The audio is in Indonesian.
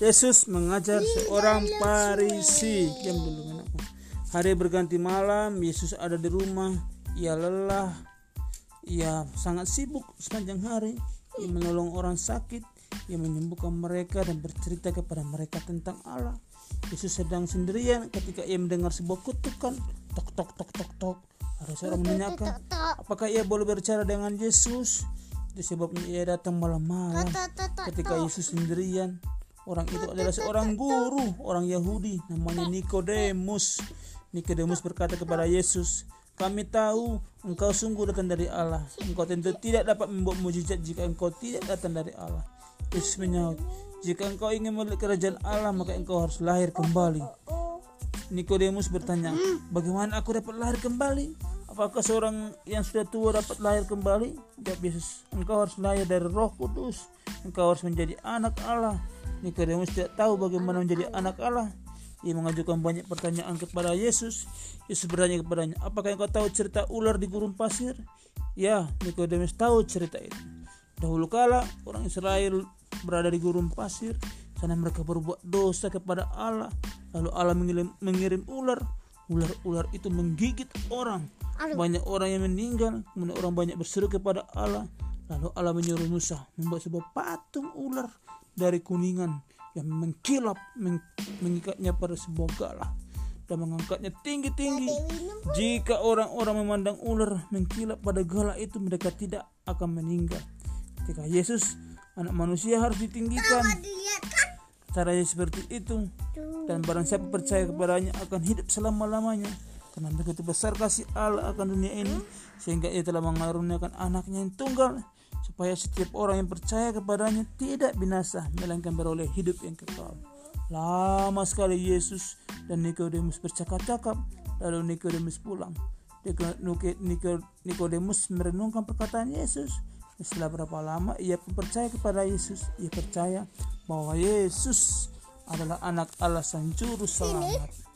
Yesus mengajar seorang Farisi. Diam dulu anakku. Hari berganti malam, Yesus ada di rumah. Ia lelah, ia sangat sibuk sepanjang hari. Ia menolong orang sakit, ia menyembuhkan mereka dan bercerita kepada mereka tentang Allah. Yesus sedang sendirian ketika ia mendengar sebuah kutukan. Tok tok tok tok tok. Ada seorang menanyakan, apakah ia boleh berbicara dengan Yesus? Itu sebabnya ia datang malam-malam ketika Yesus sendirian. Orang itu adalah seorang guru, orang Yahudi, namanya Nikodemus. Nikodemus berkata kepada Yesus, "Kami tahu engkau sungguh datang dari Allah. Engkau tentu tidak dapat membuat mujizat jika engkau tidak datang dari Allah." Yesus menyaut, "Jika engkau ingin melihat kerajaan Allah, maka engkau harus lahir kembali." Nikodemus bertanya, "Bagaimana aku dapat lahir kembali? Apakah seorang yang sudah tua dapat lahir kembali?" Jawab Yesus, "Engkau harus lahir dari Roh Kudus. Engkau harus menjadi anak Allah." Nikodemus tidak tahu bagaimana menjadi anak Allah. Ia mengajukan banyak pertanyaan kepada Yesus. Yesus bertanya kepadanya, "Apakah engkau tahu cerita ular di gurun pasir?" Ya, Nikodemus tahu cerita itu. Dahulu kala orang Israel berada di gurun pasir, sana mereka berbuat dosa kepada Allah. Lalu Allah mengirim, mengirim ular. Ular-ular itu menggigit orang. Banyak orang yang meninggal, kemudian orang banyak berseru kepada Allah. Lalu Allah menyuruh Musa membuat sebuah patung ular dari kuningan yang mengkilap meng, mengikatnya pada sebuah galah dan mengangkatnya tinggi-tinggi. Jika orang-orang memandang ular mengkilap pada galah itu, mereka tidak akan meninggal. Ketika Yesus, anak manusia harus ditinggikan. Caranya seperti itu. Dan barang siapa percaya kepadanya akan hidup selama-lamanya. Karena begitu besar kasih Allah akan dunia ini, sehingga ia telah mengaruniakan anaknya yang tunggal, supaya setiap orang yang percaya kepadanya tidak binasa melainkan beroleh hidup yang kekal. Lama sekali Yesus dan Nikodemus bercakap-cakap, lalu Nikodemus pulang. Nikodemus merenungkan perkataan Yesus. Setelah berapa lama ia percaya kepada Yesus. Ia percaya bahwa Yesus adalah anak Allah sang juru selamat.